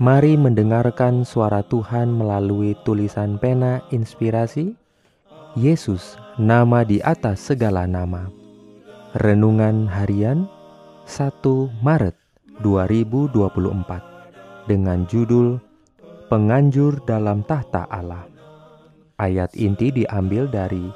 Mari mendengarkan suara Tuhan melalui tulisan pena inspirasi Yesus, nama di atas segala nama. Renungan harian 1 Maret 2024 dengan judul Penganjur dalam Tahta Allah. Ayat inti diambil dari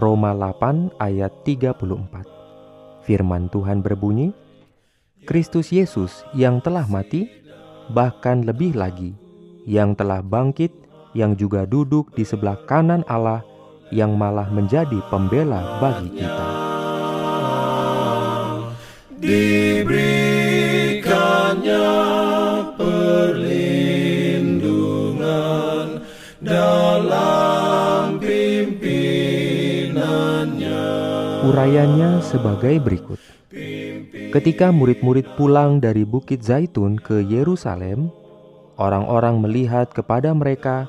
Roma 8 ayat 34. Firman Tuhan berbunyi, Kristus Yesus yang telah mati bahkan lebih lagi, yang telah bangkit, yang juga duduk di sebelah kanan Allah, yang malah menjadi pembela bagi kita. Diberikannya perlindungan dalam pimpinannya. Urayanya sebagai berikut. Ketika murid-murid pulang dari Bukit Zaitun ke Yerusalem, orang-orang melihat kepada mereka,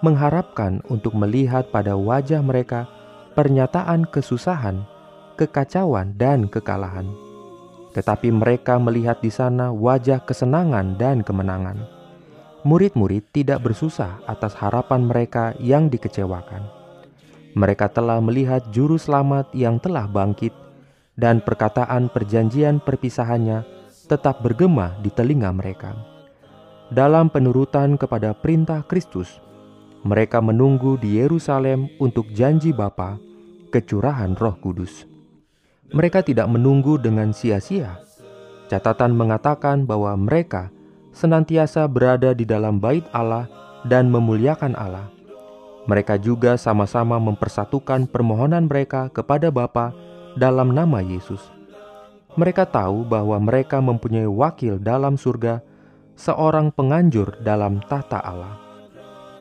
mengharapkan untuk melihat pada wajah mereka pernyataan kesusahan, kekacauan, dan kekalahan. Tetapi mereka melihat di sana wajah kesenangan dan kemenangan. Murid-murid tidak bersusah atas harapan mereka yang dikecewakan. Mereka telah melihat Juru Selamat yang telah bangkit dan perkataan perjanjian perpisahannya tetap bergema di telinga mereka. Dalam penurutan kepada perintah Kristus, mereka menunggu di Yerusalem untuk janji Bapa, kecurahan Roh Kudus. Mereka tidak menunggu dengan sia-sia. Catatan mengatakan bahwa mereka senantiasa berada di dalam bait Allah dan memuliakan Allah. Mereka juga sama-sama mempersatukan permohonan mereka kepada Bapa dalam nama Yesus. Mereka tahu bahwa mereka mempunyai wakil dalam surga, seorang penganjur dalam tata Allah.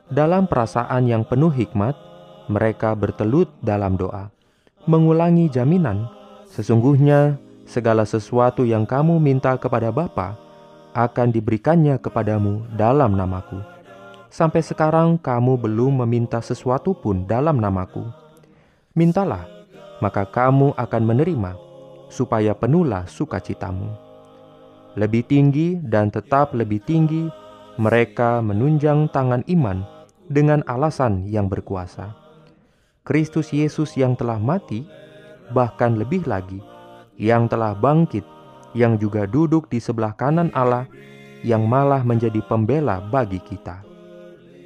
Dalam perasaan yang penuh hikmat, mereka bertelut dalam doa, mengulangi jaminan, sesungguhnya segala sesuatu yang kamu minta kepada Bapa akan diberikannya kepadamu dalam namaku. Sampai sekarang kamu belum meminta sesuatu pun dalam namaku. Mintalah, maka kamu akan menerima, supaya penuhlah sukacitamu. Lebih tinggi dan tetap lebih tinggi, mereka menunjang tangan iman dengan alasan yang berkuasa. Kristus Yesus yang telah mati, bahkan lebih lagi, yang telah bangkit, yang juga duduk di sebelah kanan Allah, yang malah menjadi pembela bagi kita.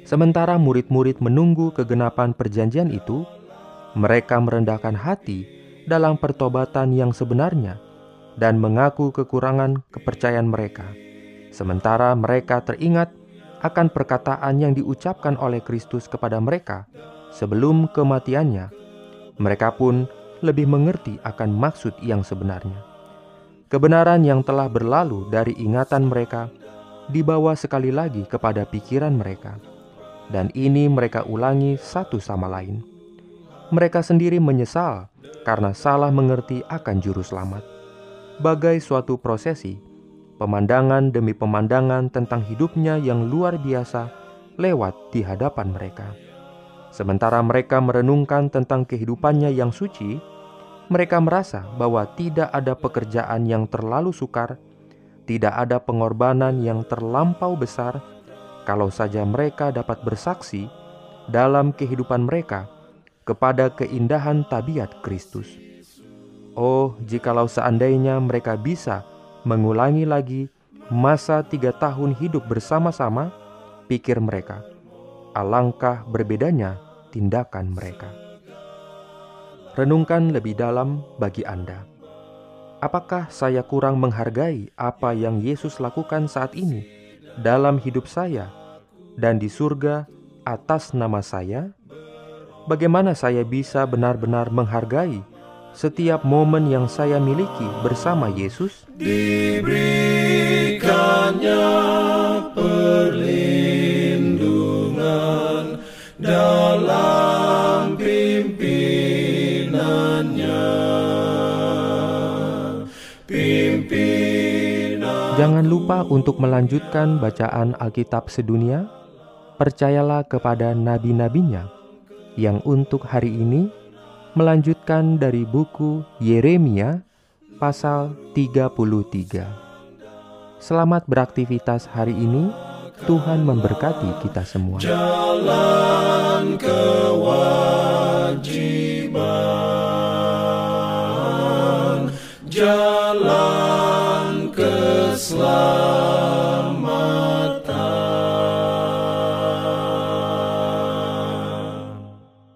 Sementara murid-murid menunggu kegenapan perjanjian itu, mereka merendahkan hati dalam pertobatan yang sebenarnya dan mengaku kekurangan kepercayaan mereka. Sementara mereka teringat akan perkataan yang diucapkan oleh Kristus kepada mereka sebelum kematiannya, mereka pun lebih mengerti akan maksud yang sebenarnya. Kebenaran yang telah berlalu dari ingatan mereka dibawa sekali lagi kepada pikiran mereka, dan ini mereka ulangi satu sama lain mereka sendiri menyesal karena salah mengerti akan Juru Selamat. Bagai suatu prosesi, pemandangan demi pemandangan tentang hidupnya yang luar biasa lewat di hadapan mereka. Sementara mereka merenungkan tentang kehidupannya yang suci, mereka merasa bahwa tidak ada pekerjaan yang terlalu sukar, tidak ada pengorbanan yang terlampau besar, kalau saja mereka dapat bersaksi dalam kehidupan mereka kepada keindahan tabiat Kristus. Oh, jikalau seandainya mereka bisa mengulangi lagi masa tiga tahun hidup bersama-sama, pikir mereka, alangkah berbedanya tindakan mereka. Renungkan lebih dalam bagi Anda. Apakah saya kurang menghargai apa yang Yesus lakukan saat ini dalam hidup saya dan di surga atas nama saya? bagaimana saya bisa benar-benar menghargai setiap momen yang saya miliki bersama Yesus? Diberikannya perlindungan dalam pimpinannya. Jangan lupa untuk melanjutkan bacaan Alkitab sedunia. Percayalah kepada nabi-nabinya yang untuk hari ini melanjutkan dari buku Yeremia pasal 33. Selamat beraktivitas hari ini. Tuhan memberkati kita semua. Jalan kewajiban. Jalan